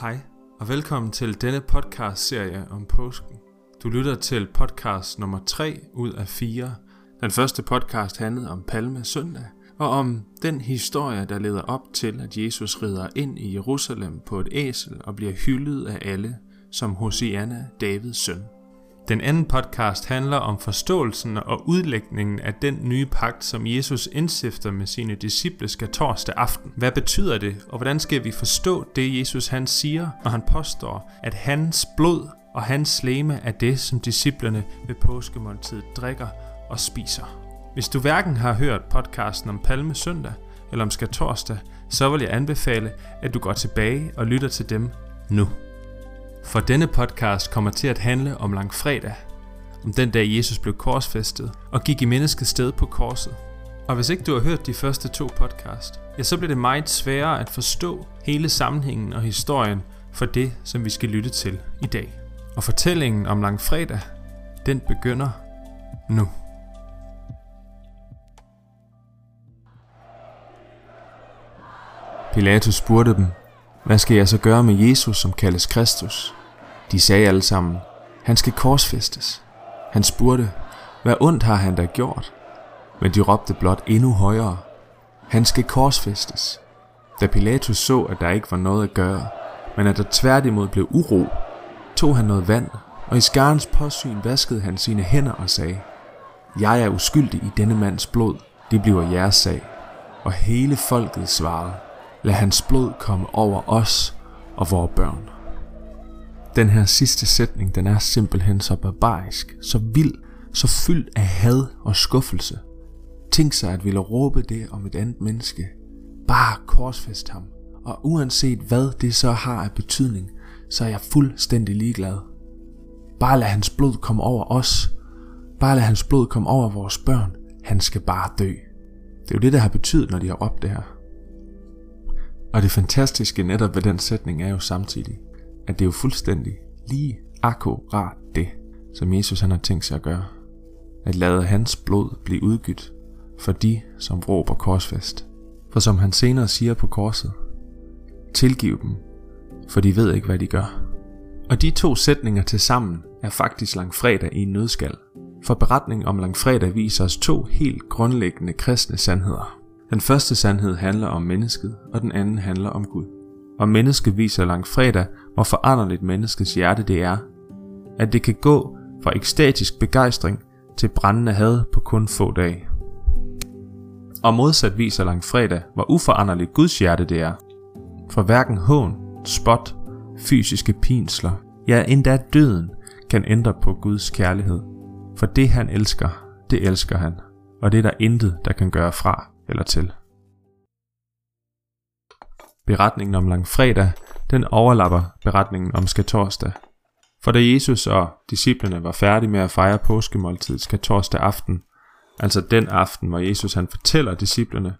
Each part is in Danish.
Hej og velkommen til denne podcast-serie om påsken. Du lytter til podcast nummer 3 ud af 4. Den første podcast handlede om Palme Søndag, og om den historie, der leder op til, at Jesus rider ind i Jerusalem på et æsel og bliver hyldet af alle som Hosianna, Davids søn. Den anden podcast handler om forståelsen og udlægningen af den nye pagt, som Jesus indstifter med sine disciple skal torsdag aften. Hvad betyder det, og hvordan skal vi forstå det, Jesus han siger, når han påstår, at hans blod og hans leme er det, som disciplerne ved påskemåltid drikker og spiser. Hvis du hverken har hørt podcasten om Palme Søndag eller om Skatorsdag, så vil jeg anbefale, at du går tilbage og lytter til dem nu. For denne podcast kommer til at handle om langfredag, om den dag Jesus blev korsfæstet og gik i menneskets sted på korset. Og hvis ikke du har hørt de første to podcast, ja, så bliver det meget sværere at forstå hele sammenhængen og historien for det, som vi skal lytte til i dag. Og fortællingen om langfredag, den begynder nu. Pilatus spurgte dem, hvad skal jeg så gøre med Jesus, som kaldes Kristus? De sagde alle sammen, han skal korsfæstes. Han spurgte, hvad ondt har han da gjort? Men de råbte blot endnu højere, han skal korsfæstes. Da Pilatus så, at der ikke var noget at gøre, men at der tværtimod blev uro, tog han noget vand, og i skarens påsyn vaskede han sine hænder og sagde, Jeg er uskyldig i denne mands blod, det bliver jeres sag. Og hele folket svarede, Lad hans blod komme over os og vores børn. Den her sidste sætning, den er simpelthen så barbarisk, så vild, så fyldt af had og skuffelse. Tænk sig at ville råbe det om et andet menneske. Bare korsfæst ham. Og uanset hvad det så har af betydning, så er jeg fuldstændig ligeglad. Bare lad hans blod komme over os. Bare lad hans blod komme over vores børn. Han skal bare dø. Det er jo det, der har betydet, når de har råbt det her. Og det fantastiske netop ved den sætning er jo samtidig, at det er jo fuldstændig lige akkurat det, som Jesus han har tænkt sig at gøre. At lade hans blod blive udgydt for de, som råber korsfest. For som han senere siger på korset, tilgiv dem, for de ved ikke, hvad de gør. Og de to sætninger til sammen er faktisk langfredag i en nødskal. For beretningen om langfredag viser os to helt grundlæggende kristne sandheder. Den første sandhed handler om mennesket, og den anden handler om Gud. Og mennesket viser langfredag, hvor foranderligt menneskets hjerte det er. At det kan gå fra ekstatisk begejstring til brændende had på kun få dage. Og modsat viser langfredag, hvor uforanderligt Guds hjerte det er. For hverken hån, spot, fysiske pinsler, ja endda døden, kan ændre på Guds kærlighed. For det han elsker, det elsker han, og det er der intet, der kan gøre fra eller til. Beretningen om langfredag, den overlapper beretningen om skatorsdag. For da Jesus og disciplene var færdige med at fejre påskemåltid skatorsdag aften, altså den aften, hvor Jesus han fortæller disciplene,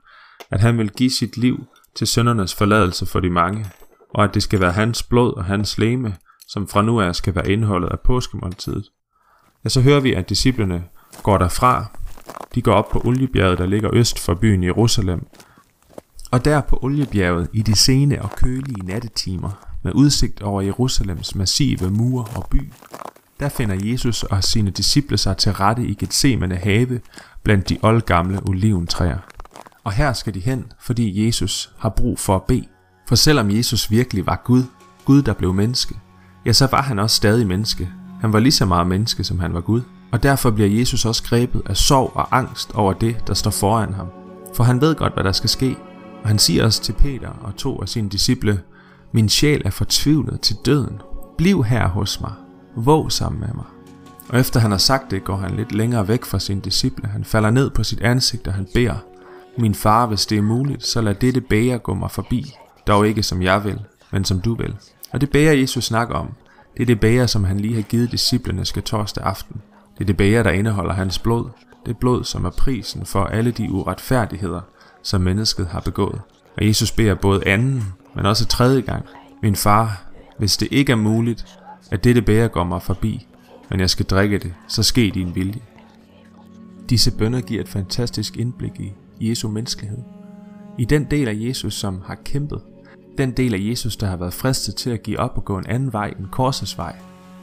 at han vil give sit liv til søndernes forladelse for de mange, og at det skal være hans blod og hans leme, som fra nu af skal være indholdet af påskemåltidet. Ja, så hører vi, at disciplene går derfra. De går op på oliebjerget, der ligger øst for byen Jerusalem, og der på oliebjerget i de sene og kølige nattetimer, med udsigt over Jerusalems massive mure og by, der finder Jesus og sine disciple sig til rette i Gethsemane have blandt de oldgamle oliventræer. Og her skal de hen, fordi Jesus har brug for at bede. For selvom Jesus virkelig var Gud, Gud der blev menneske, ja så var han også stadig menneske. Han var lige så meget menneske, som han var Gud. Og derfor bliver Jesus også grebet af sorg og angst over det, der står foran ham. For han ved godt, hvad der skal ske, og han siger også til Peter og to af sine disciple, Min sjæl er fortvivlet til døden. Bliv her hos mig. Våg sammen med mig. Og efter han har sagt det, går han lidt længere væk fra sine disciple. Han falder ned på sit ansigt, og han beder, Min far, hvis det er muligt, så lad dette bære gå mig forbi. Dog ikke som jeg vil, men som du vil. Og det bære Jesus snakker om, det er det bære, som han lige har givet disciplene skal torsdag aften. Det er det bæger, der indeholder hans blod. Det blod, som er prisen for alle de uretfærdigheder, som mennesket har begået. Og Jesus beder både anden, men også tredje gang. Min far, hvis det ikke er muligt, at dette bæger går mig forbi, men jeg skal drikke det, så ske din vilje. Disse bønder giver et fantastisk indblik i Jesu menneskelighed. I den del af Jesus, som har kæmpet, Den del af Jesus, der har været fristet til at give op og gå en anden vej end korsets vej.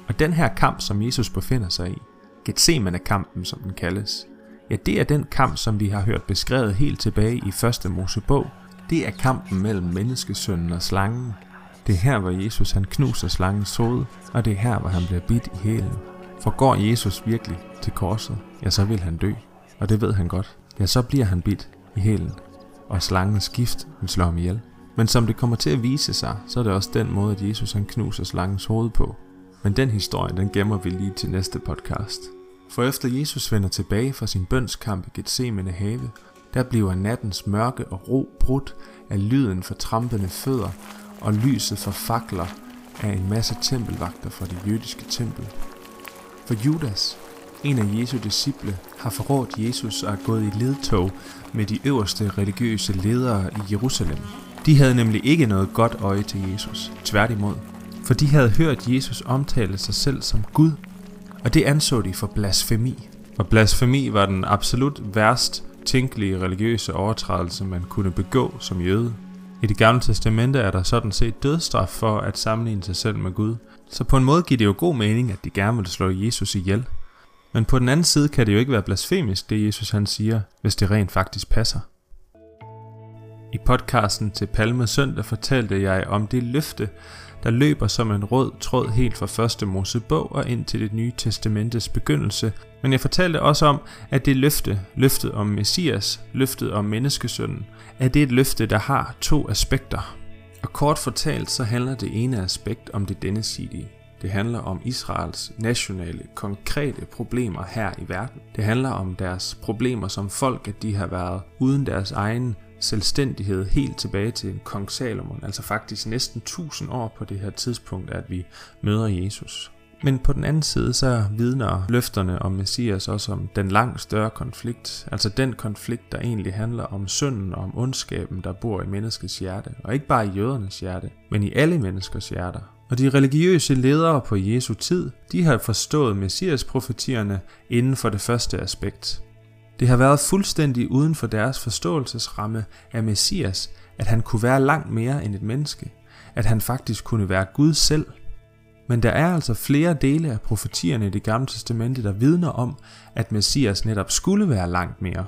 Og den her kamp, som Jesus befinder sig i, Gethsemane-kampen, som den kaldes, ja, det er den kamp, som vi har hørt beskrevet helt tilbage i første Mosebog. Det er kampen mellem menneskesønnen og slangen. Det er her, hvor Jesus han knuser slangens hoved, og det er her, hvor han bliver bidt i hælen. For går Jesus virkelig til korset, ja, så vil han dø. Og det ved han godt. Ja, så bliver han bidt i hælen, og slangens gift vil slå ham ihjel. Men som det kommer til at vise sig, så er det også den måde, at Jesus han knuser slangens hoved på. Men den historie, den gemmer vi lige til næste podcast. For efter Jesus vender tilbage fra sin bønskamp i Gethsemane have, der bliver nattens mørke og ro brudt af lyden for trampende fødder og lyset fra fakler af en masse tempelvagter fra det jødiske tempel. For Judas, en af Jesu disciple, har forrådt Jesus og er gået i ledtog med de øverste religiøse ledere i Jerusalem. De havde nemlig ikke noget godt øje til Jesus, tværtimod. For de havde hørt Jesus omtale sig selv som Gud, og det anså de for blasfemi. Og blasfemi var den absolut værst tænkelige religiøse overtrædelse, man kunne begå som jøde. I det gamle testamente er der sådan set dødsstraf for at sammenligne sig selv med Gud. Så på en måde giver det jo god mening, at de gerne vil slå Jesus ihjel. Men på den anden side kan det jo ikke være blasfemisk, det Jesus han siger, hvis det rent faktisk passer. I podcasten til Palme Søndag fortalte jeg om det løfte, der løber som en rød tråd helt fra første Mosebog og ind til det nye testamentes begyndelse. Men jeg fortalte også om, at det løfte, løftet om Messias, løftet om menneskesønnen, at det er et løfte, der har to aspekter. Og kort fortalt så handler det ene aspekt om det denne sidige. Det handler om Israels nationale, konkrete problemer her i verden. Det handler om deres problemer som folk, at de har været uden deres egen selvstændighed helt tilbage til kong Salomon, altså faktisk næsten 1000 år på det her tidspunkt, at vi møder Jesus. Men på den anden side, så vidner løfterne om Messias også om den langt større konflikt, altså den konflikt, der egentlig handler om synden og om ondskaben, der bor i menneskets hjerte, og ikke bare i jødernes hjerte, men i alle menneskers hjerter. Og de religiøse ledere på Jesu tid, de har forstået Messias-profetierne inden for det første aspekt. Det har været fuldstændig uden for deres forståelsesramme af Messias, at han kunne være langt mere end et menneske, at han faktisk kunne være Gud selv. Men der er altså flere dele af profetierne i det gamle testamente, der vidner om, at Messias netop skulle være langt mere.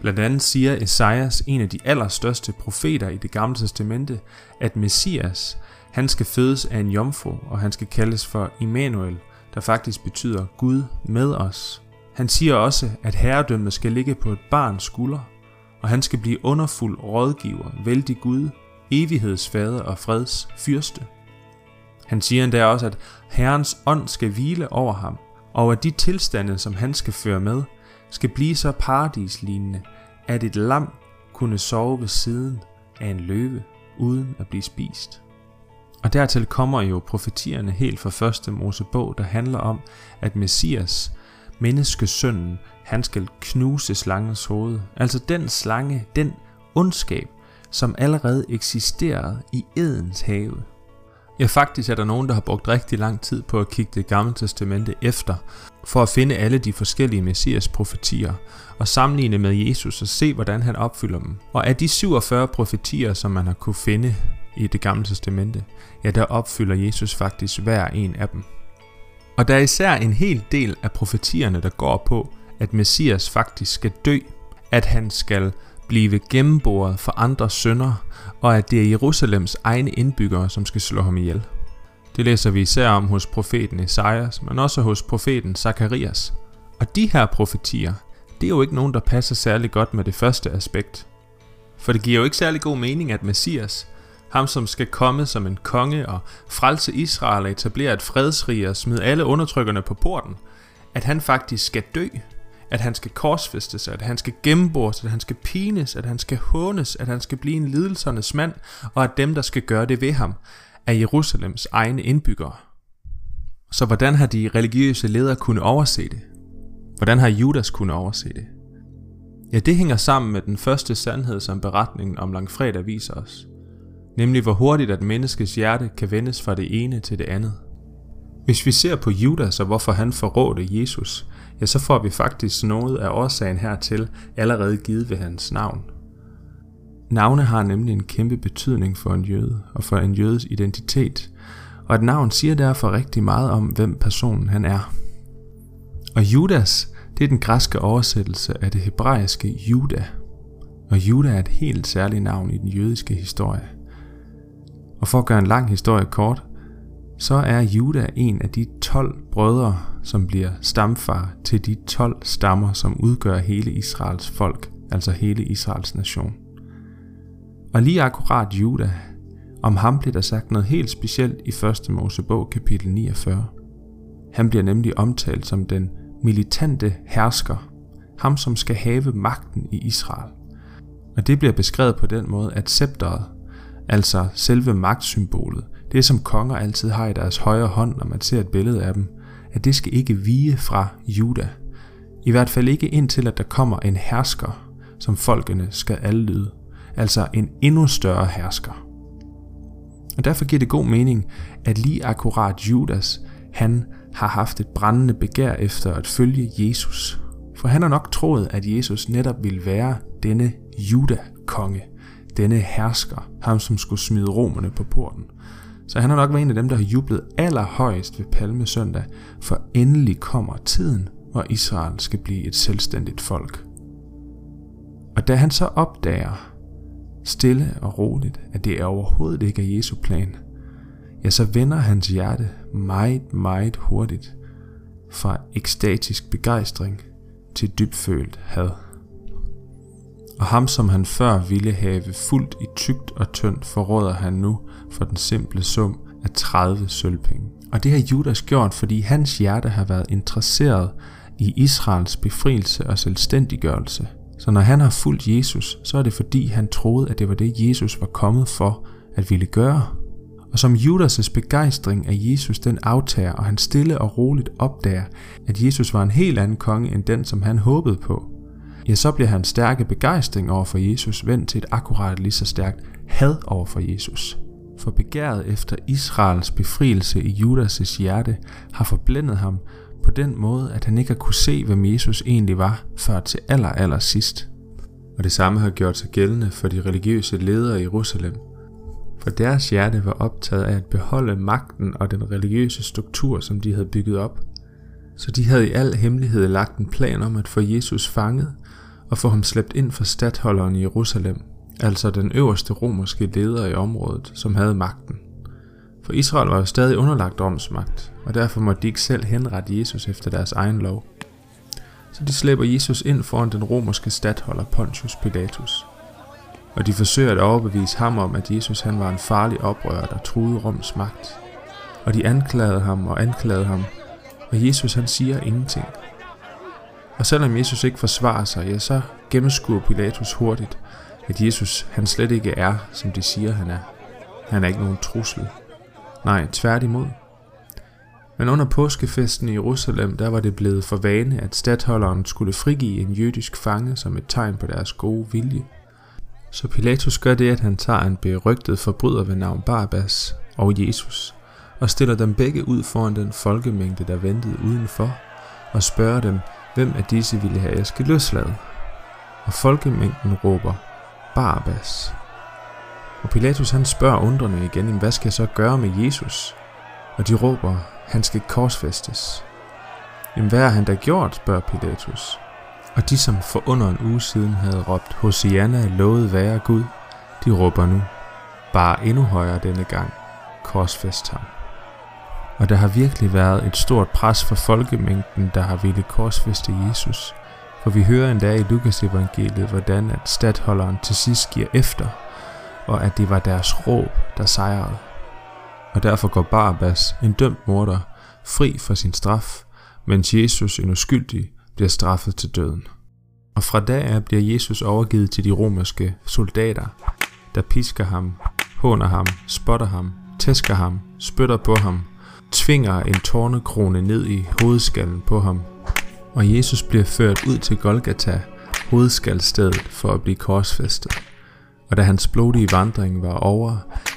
Blandt andet siger Esajas, en af de allerstørste profeter i det gamle testamente, at Messias, han skal fødes af en jomfru, og han skal kaldes for Immanuel, der faktisk betyder Gud med os. Han siger også, at herredømmet skal ligge på et barns skulder, og han skal blive underfuld rådgiver, vældig Gud, evighedsfader og freds fyrste. Han siger endda også, at Herrens ånd skal hvile over ham, og at de tilstande, som han skal føre med, skal blive så paradislignende, at et lam kunne sove ved siden af en løve, uden at blive spist. Og dertil kommer jo profetierne helt fra første Mosebog, der handler om, at Messias menneskesønnen, han skal knuse slangens hoved. Altså den slange, den ondskab, som allerede eksisterede i Edens have. Ja, faktisk er der nogen, der har brugt rigtig lang tid på at kigge det gamle testamente efter, for at finde alle de forskellige messias profetier, og sammenligne med Jesus og se, hvordan han opfylder dem. Og af de 47 profetier, som man har kunne finde i det gamle testamente, ja, der opfylder Jesus faktisk hver en af dem. Og der er især en hel del af profetierne, der går på, at Messias faktisk skal dø, at han skal blive gennemboret for andre sønder, og at det er Jerusalems egne indbyggere, som skal slå ham ihjel. Det læser vi især om hos profeten Esajas, men også hos profeten Zakarias. Og de her profetier, det er jo ikke nogen, der passer særlig godt med det første aspekt. For det giver jo ikke særlig god mening, at Messias, ham som skal komme som en konge og frelse Israel og etablere et fredsrige og smide alle undertrykkerne på porten, at han faktisk skal dø, at han skal korsfæstes, at han skal gennembores, at han skal pines, at han skal hånes, at han skal blive en lidelsernes mand, og at dem, der skal gøre det ved ham, er Jerusalems egne indbyggere. Så hvordan har de religiøse ledere kunne overse det? Hvordan har Judas kunne overse det? Ja, det hænger sammen med den første sandhed, som beretningen om langfredag viser os nemlig hvor hurtigt at menneskets hjerte kan vendes fra det ene til det andet. Hvis vi ser på Judas og hvorfor han forrådte Jesus, ja så får vi faktisk noget af årsagen hertil allerede givet ved hans navn. Navne har nemlig en kæmpe betydning for en jøde og for en jødes identitet, og et navn siger derfor rigtig meget om, hvem personen han er. Og Judas, det er den græske oversættelse af det hebraiske Juda. Og Juda er et helt særligt navn i den jødiske historie. Og for at gøre en lang historie kort, så er Juda en af de 12 brødre, som bliver stamfar til de 12 stammer, som udgør hele Israels folk, altså hele Israels nation. Og lige akkurat Juda, om ham bliver der sagt noget helt specielt i 1. Mosebog kapitel 49. Han bliver nemlig omtalt som den militante hersker, ham som skal have magten i Israel. Og det bliver beskrevet på den måde, at scepteret, altså selve magtsymbolet, det som konger altid har i deres højre hånd, når man ser et billede af dem, at det skal ikke vige fra Juda. I hvert fald ikke indtil, at der kommer en hersker, som folkene skal adlyde. Altså en endnu større hersker. Og derfor giver det god mening, at lige akkurat Judas, han har haft et brændende begær efter at følge Jesus. For han har nok troet, at Jesus netop ville være denne Juda-konge, denne hersker, ham som skulle smide romerne på porten. Så han har nok været en af dem, der har jublet allerhøjst ved Palmesøndag, for endelig kommer tiden, hvor Israel skal blive et selvstændigt folk. Og da han så opdager, stille og roligt, at det er overhovedet ikke er Jesu plan, ja, så vender hans hjerte meget, meget hurtigt fra ekstatisk begejstring til dybfølt had. Og ham, som han før ville have fuldt i tygt og tyndt, forråder han nu for den simple sum af 30 sølvpenge. Og det har Judas gjort, fordi hans hjerte har været interesseret i Israels befrielse og selvstændiggørelse. Så når han har fulgt Jesus, så er det fordi han troede, at det var det, Jesus var kommet for at ville gøre. Og som Judas' begejstring af Jesus den aftager, og han stille og roligt opdager, at Jesus var en helt anden konge end den, som han håbede på, ja, så bliver hans stærke begejstring over for Jesus vendt til et akkurat lige så stærkt had over for Jesus. For begæret efter Israels befrielse i Judas' hjerte har forblændet ham på den måde, at han ikke har kunne se, hvem Jesus egentlig var, før til aller, aller sidst. Og det samme har gjort sig gældende for de religiøse ledere i Jerusalem. For deres hjerte var optaget af at beholde magten og den religiøse struktur, som de havde bygget op. Så de havde i al hemmelighed lagt en plan om at få Jesus fanget og få ham slæbt ind for stadholderen i Jerusalem, altså den øverste romerske leder i området, som havde magten. For Israel var jo stadig underlagt romsmagt, og derfor måtte de ikke selv henrette Jesus efter deres egen lov. Så de slæber Jesus ind foran den romerske stadholder Pontius Pilatus. Og de forsøger at overbevise ham om, at Jesus han var en farlig oprører, der truede Roms magt. Og de anklagede ham og anklagede ham, og Jesus han siger ingenting. Og selvom Jesus ikke forsvarer sig, ja, så gennemskuer Pilatus hurtigt, at Jesus han slet ikke er, som de siger han er. Han er ikke nogen trussel. Nej, tværtimod. Men under påskefesten i Jerusalem, der var det blevet for vane, at stadholderen skulle frigive en jødisk fange som et tegn på deres gode vilje. Så Pilatus gør det, at han tager en berygtet forbryder ved navn Barabbas og Jesus, og stiller dem begge ud foran den folkemængde, der ventede udenfor, og spørger dem, hvem af disse ville have jeg skal løslade. Og folkemængden råber, Barabbas. Og Pilatus han spørger undrende igen, hvad skal jeg så gøre med Jesus? Og de råber, han skal korsfæstes. Jamen hvad har han da gjort, spørger Pilatus. Og de som for under en uge siden havde råbt, Hosianna lovet være Gud, de råber nu, bare endnu højere denne gang, korsfæst ham. Og der har virkelig været et stort pres for folkemængden, der har ville korsfeste Jesus. For vi hører endda i Lukas evangeliet, hvordan at stadholderen til sidst giver efter, og at det var deres råb, der sejrede. Og derfor går Barabbas, en dømt morder, fri fra sin straf, mens Jesus, en uskyldig, bliver straffet til døden. Og fra da af bliver Jesus overgivet til de romerske soldater, der pisker ham, håner ham, spotter ham, tæsker ham, spytter på ham, tvinger en tårnekrone ned i hovedskallen på ham. Og Jesus bliver ført ud til Golgata, hovedskaldstedet, for at blive korsfæstet. Og da hans blodige vandring var over,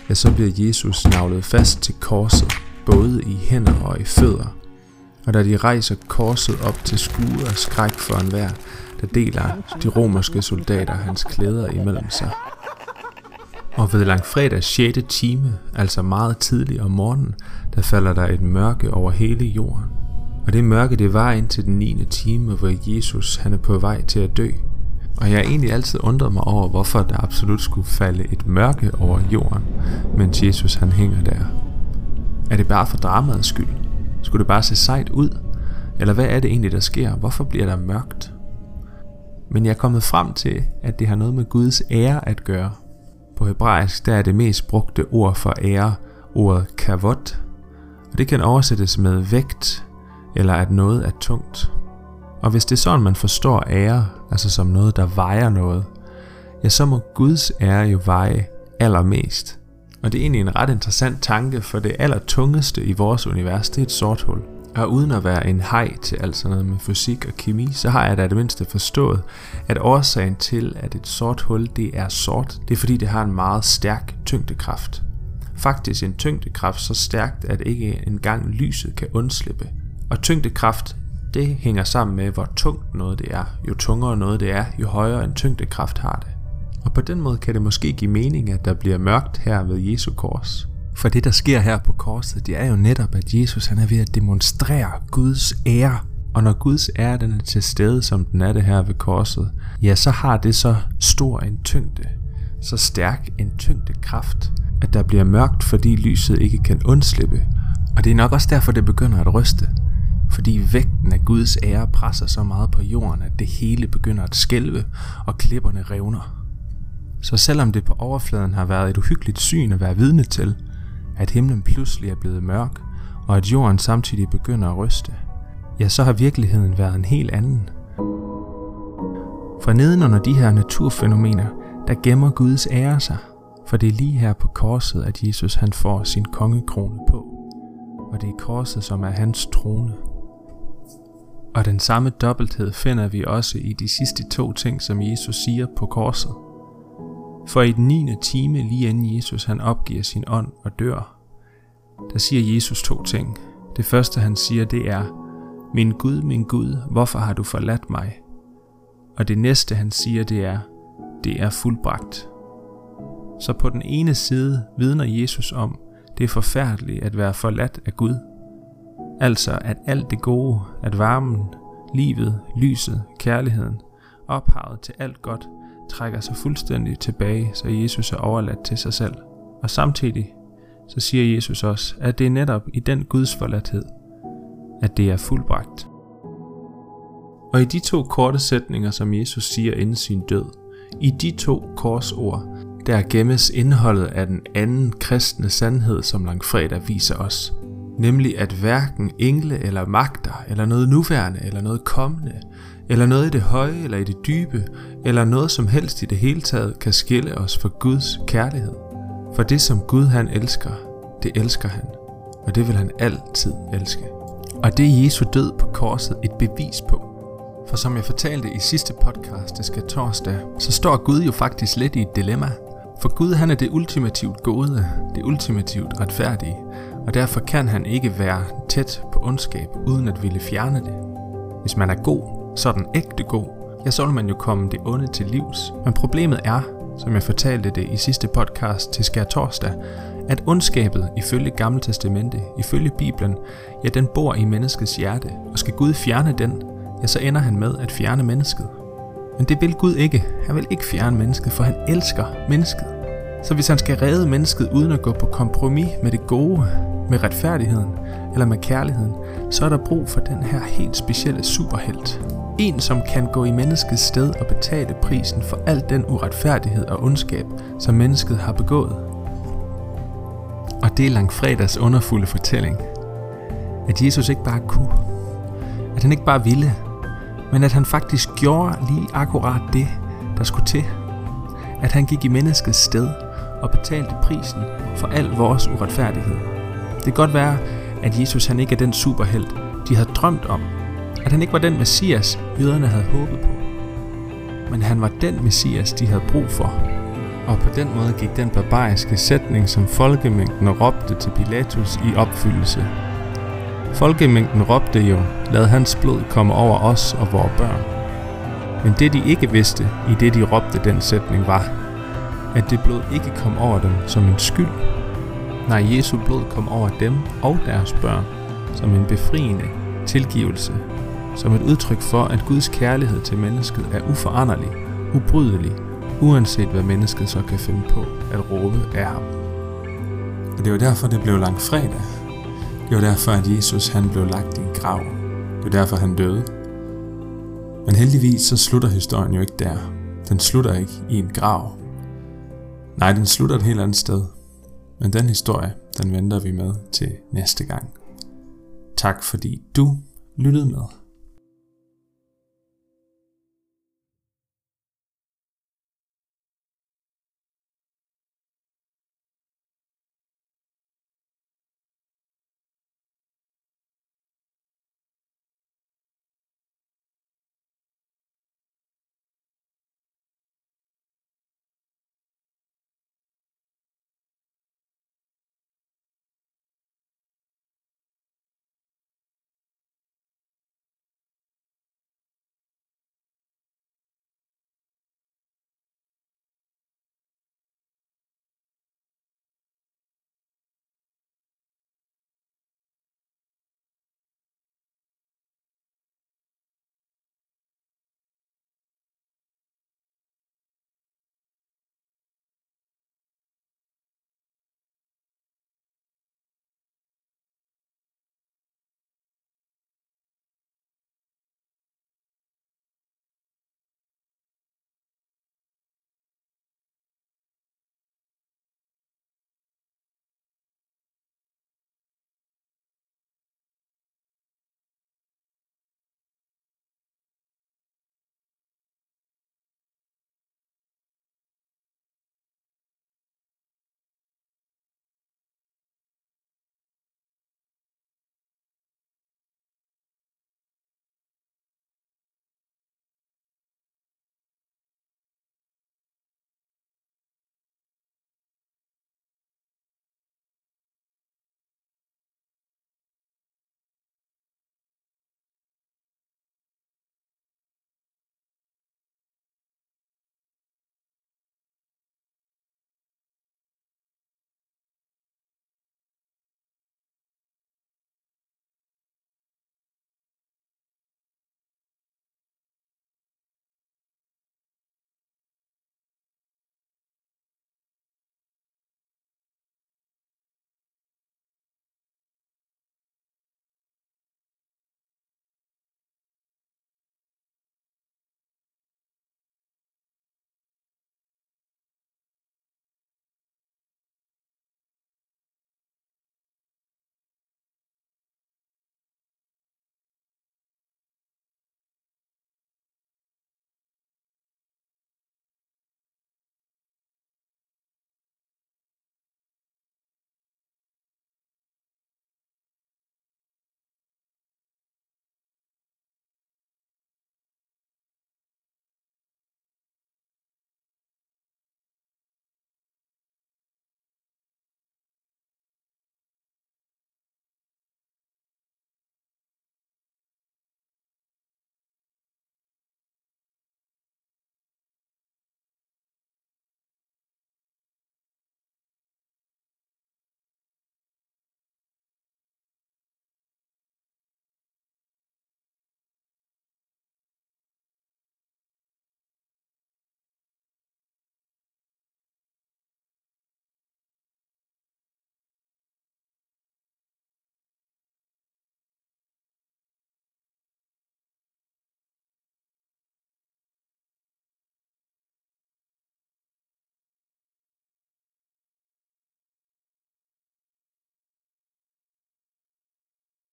ja, så bliver Jesus navlet fast til korset, både i hænder og i fødder. Og da de rejser korset op til skue og skræk for enhver, der deler de romerske soldater hans klæder imellem sig. Og ved langfredag 6. time, altså meget tidligt om morgenen, der falder der et mørke over hele jorden. Og det mørke, det var ind til den 9. time, hvor Jesus han er på vej til at dø. Og jeg har egentlig altid undret mig over, hvorfor der absolut skulle falde et mørke over jorden, mens Jesus han hænger der. Er det bare for dramaets skyld? Skulle det bare se sejt ud? Eller hvad er det egentlig, der sker? Hvorfor bliver der mørkt? Men jeg er kommet frem til, at det har noget med Guds ære at gøre. På hebraisk der er det mest brugte ord for ære ordet kavot, og det kan oversættes med vægt, eller at noget er tungt. Og hvis det er sådan, man forstår ære, altså som noget, der vejer noget, ja, så må Guds ære jo veje allermest. Og det er egentlig en ret interessant tanke, for det allertungeste i vores univers, det er et sort hul. Og uden at være en hej til alt sådan noget med fysik og kemi, så har jeg da det mindste forstået, at årsagen til, at et sort hul det er sort, det er fordi det har en meget stærk tyngdekraft. Faktisk en tyngdekraft så stærkt, at ikke engang lyset kan undslippe. Og tyngdekraft, det hænger sammen med, hvor tungt noget det er. Jo tungere noget det er, jo højere en tyngdekraft har det. Og på den måde kan det måske give mening, at der bliver mørkt her ved Jesu kors. For det, der sker her på korset, det er jo netop, at Jesus han er ved at demonstrere Guds ære. Og når Guds ære den er til stede, som den er det her ved korset, ja, så har det så stor en tyngde, så stærk en tyngdekraft, at der bliver mørkt, fordi lyset ikke kan undslippe. Og det er nok også derfor, det begynder at ryste. Fordi vægten af Guds ære presser så meget på jorden, at det hele begynder at skælve, og klipperne revner. Så selvom det på overfladen har været et uhyggeligt syn at være vidne til, at himlen pludselig er blevet mørk, og at jorden samtidig begynder at ryste, ja, så har virkeligheden været en helt anden. For nedenunder de her naturfænomener, der gemmer Guds ære sig, for det er lige her på korset, at Jesus han får sin kongekrone på, og det er korset, som er hans trone. Og den samme dobbelthed finder vi også i de sidste to ting, som Jesus siger på korset – for i den 9. time, lige inden Jesus han opgiver sin ånd og dør, der siger Jesus to ting. Det første han siger, det er, Min Gud, min Gud, hvorfor har du forladt mig? Og det næste han siger, det er, det er fuldbragt. Så på den ene side vidner Jesus om, det er forfærdeligt at være forladt af Gud. Altså at alt det gode, at varmen, livet, lyset, kærligheden, ophavet til alt godt, trækker sig fuldstændig tilbage, så Jesus er overladt til sig selv. Og samtidig så siger Jesus også, at det er netop i den Guds forladthed, at det er fuldbragt. Og i de to korte sætninger, som Jesus siger inden sin død, i de to korsord, der gemmes indholdet af den anden kristne sandhed, som langfredag viser os. Nemlig at hverken engle eller magter, eller noget nuværende, eller noget kommende, eller noget i det høje eller i det dybe, eller noget som helst i det hele taget kan skille os fra Guds kærlighed. For det som Gud han elsker, det elsker han, og det vil han altid elske. Og det er Jesu død på korset et bevis på. For som jeg fortalte i sidste podcast, det skal torsdag, så står Gud jo faktisk lidt i et dilemma. For Gud han er det ultimativt gode, det ultimativt retfærdige, og derfor kan han ikke være tæt på ondskab, uden at ville fjerne det. Hvis man er god, sådan ægte god, ja, så vil man jo komme det onde til livs. Men problemet er, som jeg fortalte det i sidste podcast til Skær Torsdag, at ondskabet ifølge Gamle Testamente, ifølge Bibelen, ja, den bor i menneskets hjerte, og skal Gud fjerne den, ja, så ender han med at fjerne mennesket. Men det vil Gud ikke. Han vil ikke fjerne mennesket, for han elsker mennesket. Så hvis han skal redde mennesket uden at gå på kompromis med det gode, med retfærdigheden eller med kærligheden, så er der brug for den her helt specielle superhelt. En, som kan gå i menneskets sted og betale prisen for al den uretfærdighed og ondskab, som mennesket har begået. Og det er langfredags underfulde fortælling. At Jesus ikke bare kunne. At han ikke bare ville. Men at han faktisk gjorde lige akkurat det, der skulle til. At han gik i menneskets sted og betalte prisen for al vores uretfærdighed. Det kan godt være, at Jesus han ikke er den superhelt, de havde drømt om, at han ikke var den messias, jøderne havde håbet på. Men han var den messias, de havde brug for. Og på den måde gik den barbariske sætning, som folkemængden råbte til Pilatus i opfyldelse. Folkemængden råbte jo, lad hans blod komme over os og vores børn. Men det de ikke vidste, i det de råbte den sætning var, at det blod ikke kom over dem som en skyld. Nej, Jesu blod kom over dem og deres børn som en befriende tilgivelse, som et udtryk for, at Guds kærlighed til mennesket er uforanderlig, ubrydelig, uanset hvad mennesket så kan finde på at råbe af ham. Og det var derfor, det blev langt fredag. Det var derfor, at Jesus han blev lagt i en grav. Det var derfor, han døde. Men heldigvis så slutter historien jo ikke der. Den slutter ikke i en grav. Nej, den slutter et helt andet sted. Men den historie, den venter vi med til næste gang. Tak fordi du lyttede med.